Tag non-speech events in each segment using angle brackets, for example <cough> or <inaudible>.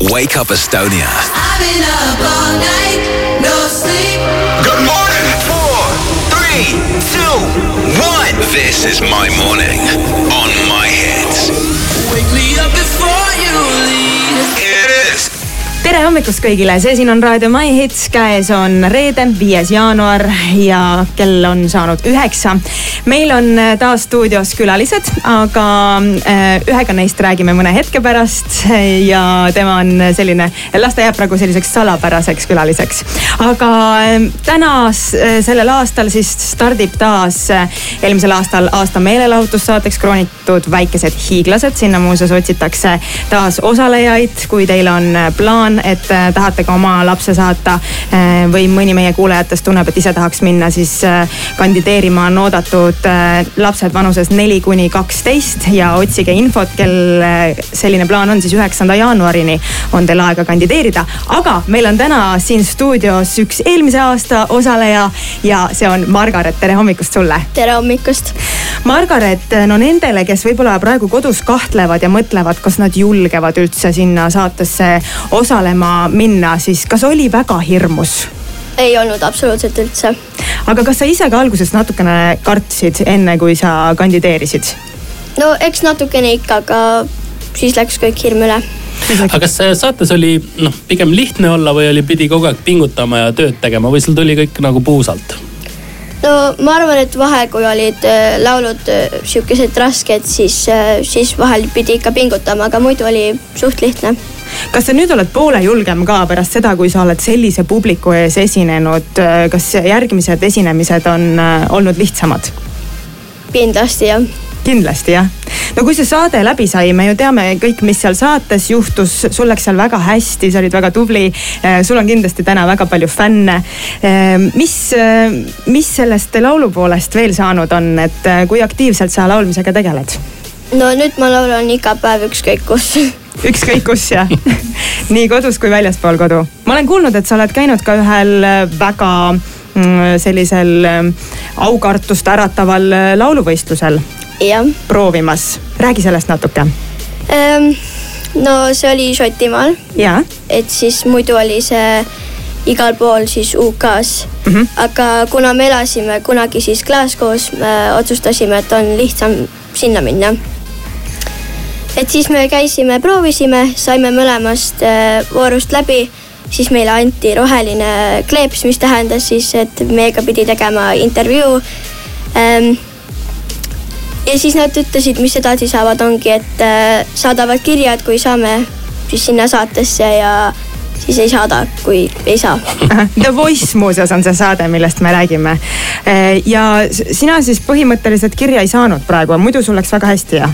Wake Up Estonia. I've been up all night, no sleep. Good morning. Four, three, two, one. This is my morning on my hits. Wake me up before you leave. It is. tere hommikust kõigile, see siin on Raadio My Hits, käes on reede, viies jaanuar ja kell on saanud üheksa. Meil on äh, taas stuudios külalised, aga äh, ühega neist räägime mõne hetke pärast ja tema on selline, las ta jääb praegu selliseks salapäraseks külaliseks. aga äh, täna sellel aastal siis stardib taas eelmisel aastal aasta meelelahutussaateks kroonitud Väikesed hiiglased, sinna muuseas otsitakse taas osalejaid, kui teil on plaan, et äh, tahate ka oma lapse saata äh, või mõni meie kuulajatest tunneb, et ise tahaks minna, siis äh, kandideerima on oodatud äh, lapsed vanuses neli kuni kaksteist ja otsige infot, kel äh, selline plaan on, siis üheksanda jaanuarini on teil aega kandideerida. aga meil on täna siin stuudios üks eelmise aasta osaleja ja see on Margaret, tere hommikust sulle tere hommikust. Margaret, no nendele, kes võib-olla praegu kodus kahtlevad ja mõtlevad, kas nad julgevad üldse sinna saatesse osalema minna, siis kas oli väga hirmus? Ei olnud absoluutselt üldse. aga kas sa ise ka alguses natukene kartsid, enne kui sa kandideerisid? no eks natukene ikka, aga siis läks kõik hirm üle. aga kas äh, saates oli noh, pigem lihtne olla või oli, pidi kogu aeg pingutama ja tööd tegema või sul tuli kõik nagu puusalt? no ma arvan, et vahel, kui olid äh, laulud äh, sihukesed rasked, siis, siis vahel pidi ikka pingutama, aga muidu oli suht lihtne. Kas sa nüüd oled poole julgem ka pärast seda, kui sa oled sellise publiku ees esinenud, kas järgmised esinemised on äh, olnud lihtsamad? kindlasti jah. kindlasti jah. no kui see saade läbi sai, me ju teame kõik, mis seal saates juhtus, sul läks seal väga hästi, sa olid väga tubli. sul on kindlasti täna väga palju fänne. mis, mis sellest laulu poolest veel saanud on, et äh, kui aktiivselt sa laulmisega tegeled? no nüüd ma laulan iga päev ükskõik kus <laughs> ükskõik kus ja <laughs> nii kodus kui väljaspool kodu. ma olen kuulnud, et sa oled käinud ka ühel äh, väga mm, sellisel äh, aukartust ärataval äh, lauluvõistlusel proovimas. räägi sellest natuke. ähm, no see oli Šotimaal, et siis muidu oli see igal pool siis UK-s mm. -hmm. aga kuna me elasime kunagi siis Glasgow's, me otsustasime, et on lihtsam sinna minna. Et siis me käisime, proovisime, saime mõlemast äh, voorust läbi, siis meile anti roheline kleeps, mis tähendas siis, et meiega pidi tegema intervjuu ähm, ja siis nad ütlesid, mis edasi saavad, ongi, et äh, saadavad kirjad, kui saame siis sinna saatesse ja siis ei saada, kui ei saa. <laughs> The Voice muuseas on see saade, millest me räägime. ja s- sina siis põhimõtteliselt kirja ei saanud praegu, muidu sul läks väga hästi jah?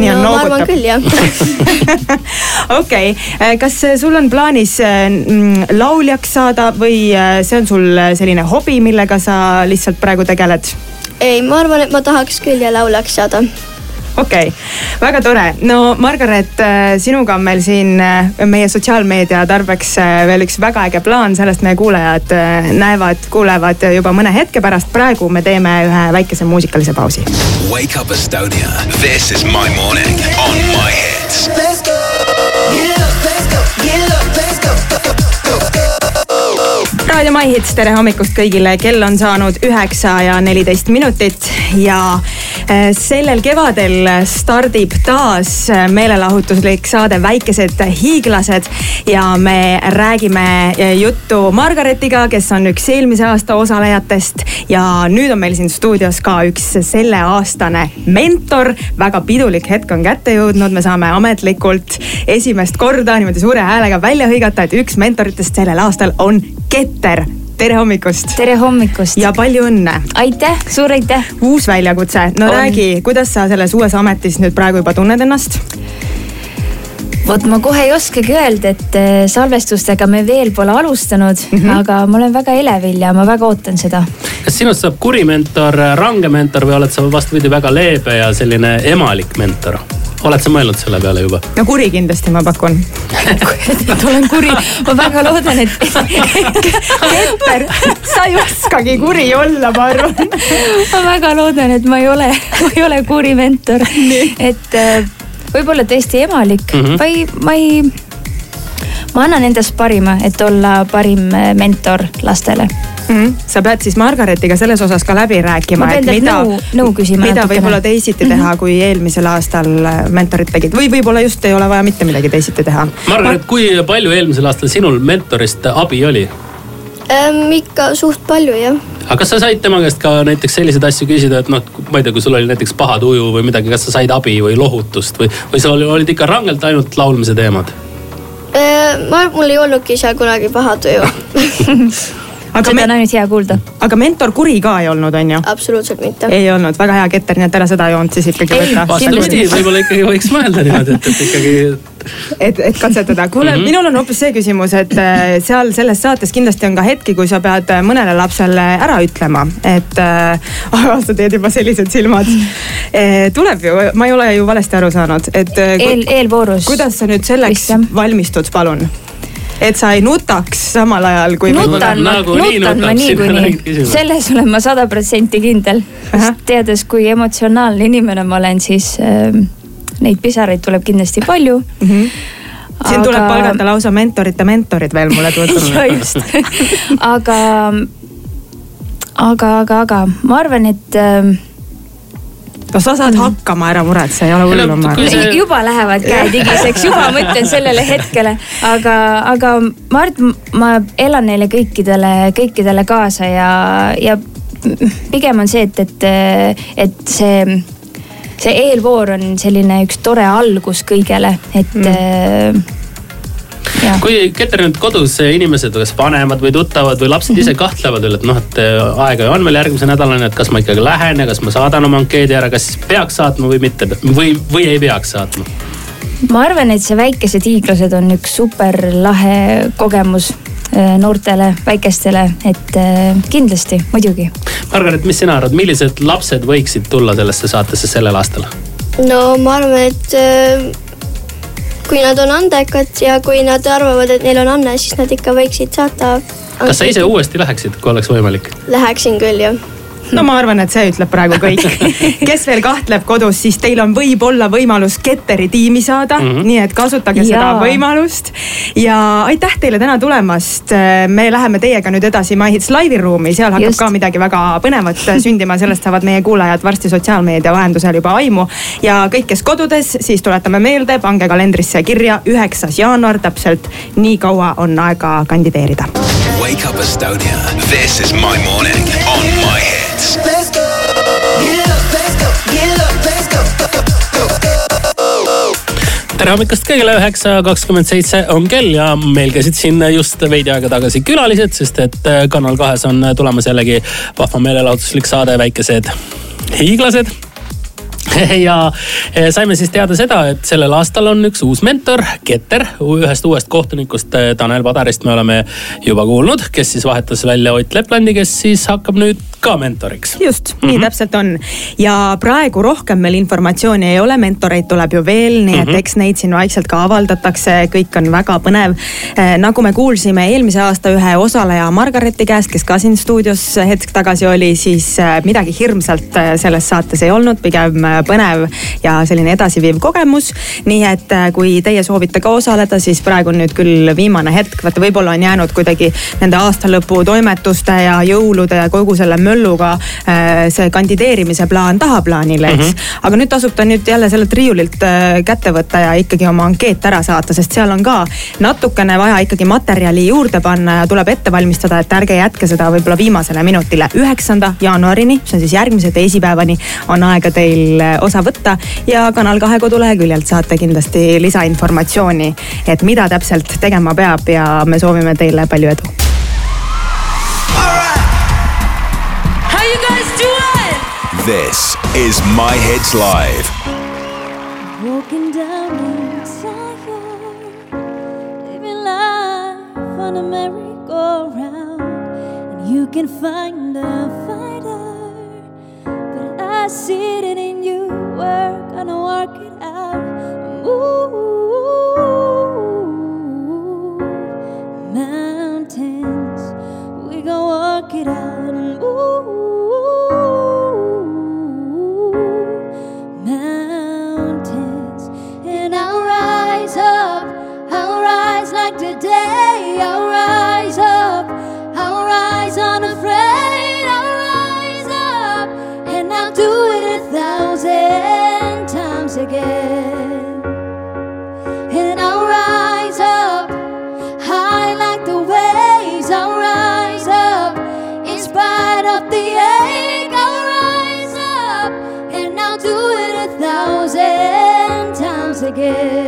Nii on no ma arvan noogutab. küll jah <laughs> okei, kas sul on plaanis mm, lauljaks saada või äh, see on sul selline hobi, millega sa lihtsalt praegu tegeled? ei, ma arvan, et ma tahaks küll ja lauljaks saada. Okei okay., väga tore. no Margaret, sinuga on meil siin äh, meie sotsiaalmeedia tarbeks äh, veel üks väga äge plaan, sellest meie kuulajad äh, näevad, kuulevad juba mõne hetke pärast. praegu me teeme ühe väikese muusikalise pausi. Wake Up Estonia. This is my morning on my hits. Let's go. Get up, let's go. Get up, let's go. Go, go, go, raadio My Hits, tere hommikust kõigile, kell on saanud üheksa ja neliteist minutit ja äh, sellel kevadel stardib taas meelelahutuslik saade Väikesed hiiglased ja me räägime äh, juttu Margaretiga, kes on üks eelmise aasta osalejatest ja nüüd on meil siin stuudios ka üks selleaastane mentor. väga pidulik hetk on kätte jõudnud, me saame ametlikult esimest korda niimoodi suure häälega välja hõigata, et üks mentoritest sellel aastal on Keter. Tere hommikust! tere hommikust! ja palju õnne! aitäh, suur aitäh! uus väljakutse, no On. räägi, kuidas sa selles uues ametis nüüd praegu juba tunned ennast? Vot ma kohe ei oskagi öelda, et eh, salvestustega me veel pole alustanud mm. -hmm. aga ma olen väga elevil ja ma väga ootan seda. kas sinust saab kuri mentor, range mentor või oled sa vastupidi väga leebe ja selline emalik mentor? oled sa mõelnud selle peale juba? no kuri kindlasti ma pakun. et <laughs> olen kuri, ma väga loodan, et <laughs> Keter, sa ei oskagi kuri olla, ma arvan. ma väga loodan, et ma ei ole, ma ei ole kuri mentor. et äh, võib-olla tõesti emalik Mhm. või ma ei, ma annan endast parima, et olla parim äh, mentor lastele mm. -hmm. sa pead siis Margaretiga selles osas ka läbi rääkima. ma nõu küsima. mida võib-olla teisiti teha mm, -hmm. kui eelmisel aastal äh, mentorid tegid või võib-olla just ei ole vaja mitte midagi teisiti teha. Margaret, kui palju eelmisel aastal sinul mentorist abi oli? Ähm,. ikka suht palju jah. aga kas sa said tema käest ka näiteks selliseid asju küsida, et noh, ma ei tea, kui sul oli näiteks paha tuju või midagi, kas sa said abi või lohutust või, või sa olid ikka rangelt ainult laulmise teemad? ma, mul ei olnudki seal kunagi paha tuju <laughs> aga seda on ainult hea kuulda. aga mentor kuri ka ei olnud, on ju? absoluutselt mitte. ei olnud, väga hea Keter, nii et ära seda joont siis ikkagi võta. vastupidi, võib-olla ikkagi võiks mõelda niimoodi, et, et ikkagi. Et, et katsetada. kuule mm, -hmm. minul on hoopis see küsimus, et äh, seal selles saates kindlasti on ka hetki, kui sa pead äh, mõnele lapsele ära ütlema, et äh,. <laughs> sa teed juba sellised silmad e,. tuleb ju, ma ei ole ju valesti aru saanud, et. eel, eelvoorus. kuidas sa nüüd selleks Vist, valmistud, palun? et sa ei nutaks samal ajal kui. nutan ma, nagu nutan ma niikuinii, selles olen ma sada protsenti kindel. teades, kui emotsionaalne inimene ma olen, siis äh, neid pisaraid tuleb kindlasti palju. Mm. -hmm siin aga... tuleb palgata lausa mentorite mentorid veel mulle tundub ja <laughs> just. Aga, aga, aga, aga ma arvan, et äh, no sa saad hakkama, ära muretse, ei ole hullu ma arvan. See... juba lähevad käed higiseks, juba mõtlen sellele hetkele, aga, aga ma arvan, ma elan neile kõikidele, kõikidele kaasa ja, ja pigem on see, et, et, et see see eelvoor on selline üks tore algus kõigele, et mm. kui Keter nüüd kodus inimesed, kas vanemad või tuttavad või lapsed ise kahtlevad veel, et noh, et äh, aega ju on veel järgmise nädalani, et kas ma ikkagi lähen ja kas ma saadan oma ankeedi ära, kas peaks saatma või mitte või, või ei peaks saatma? ma arvan, et see Väikesed hiiglased on üks super lahe kogemus. äh, noortele, väikestele, et äh, kindlasti, muidugi. Margaret, mis sina arvad, millised lapsed võiksid tulla sellesse saatesse sellel aastal? no ma arvan, et kui nad on andekad ja kui nad arvavad, et neil on anne, siis nad ikka võiksid saata. kas sa ise uuesti läheksid, kui oleks võimalik? Läheksin küll jah no ma arvan, et see ütleb praegu kõik. <laughs> kes veel kahtleb kodus, siis teil on võib-olla võimalus Ketteri tiimi saada mm, -hmm. nii et kasutage Jaa. seda võimalust. ja aitäh teile täna tulemast. me läheme teiega nüüd edasi My Hits Live'i ruumi, seal hakkab Just. ka midagi väga põnevat sündima, sellest saavad meie kuulajad varsti sotsiaalmeedia vahendusel juba aimu. ja kõik, kes kodudes, siis tuletame meelde, pange kalendrisse kirja üheksas jaanuar, täpselt nii kaua on aega kandideerida. Wake up Estonia, this is my morning tere hommikust kõigile, üheksa kakskümmend seitse on kell ja meil käisid siin just veidi aega tagasi külalised, sest et äh, Kanal kahes on tulemas jällegi vahva meelelahutuslik saade Väikesed hiiglased <laughs> ja eh, saime siis teada seda, et sellel aastal on üks uus mentor, Keter, ühest uuest kohtunikust eh, Tanel Padarist me oleme juba kuulnud, kes siis vahetas välja Ott Leplandi, kes siis hakkab nüüd ka mentoriks. just, nii mm -hmm. täpselt on. ja praegu rohkem meil informatsiooni ei ole, mentoreid tuleb ju veel, nii et mm -hmm. eks neid siin vaikselt ka avaldatakse, kõik on väga põnev. Eh, nagu me kuulsime eelmise aasta ühe osaleja Margareti käest, kes ka siin stuudios hetk tagasi oli, siis midagi hirmsalt selles saates ei olnud, pigem põnev ja selline edasiviiv kogemus. nii et äh, kui teie soovite ka osaleda, siis praegu on nüüd küll viimane hetk, vaata võib-olla on jäänud kuidagi nende aastalõpu toimetuste ja jõulude ja kogu selle mölluga äh, see kandideerimise plaan tahaplaanile, eks mm. -hmm. aga nüüd tasub ta nüüd jälle sellelt riiulilt äh, kätte võtta ja ikkagi oma ankeet ära saata, sest seal on ka natukene vaja ikkagi materjali juurde panna ja tuleb ette valmistada, et ärge jätke seda võib-olla viimasele minutile. üheksanda jaanuarini, see on siis järgmise teisipäevani, on aega teil osa võtta ja Kanal kahe koduleheküljelt saate kindlasti lisainformatsiooni, et mida täpselt tegema peab ja me soovime teile palju edu. This is My Hits Live. Walking down living life on a merry-go-round, and you can find a fighter, but I see. We're gonna work it out. Move mountains, we gonna work it out and move mountains, live.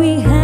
We have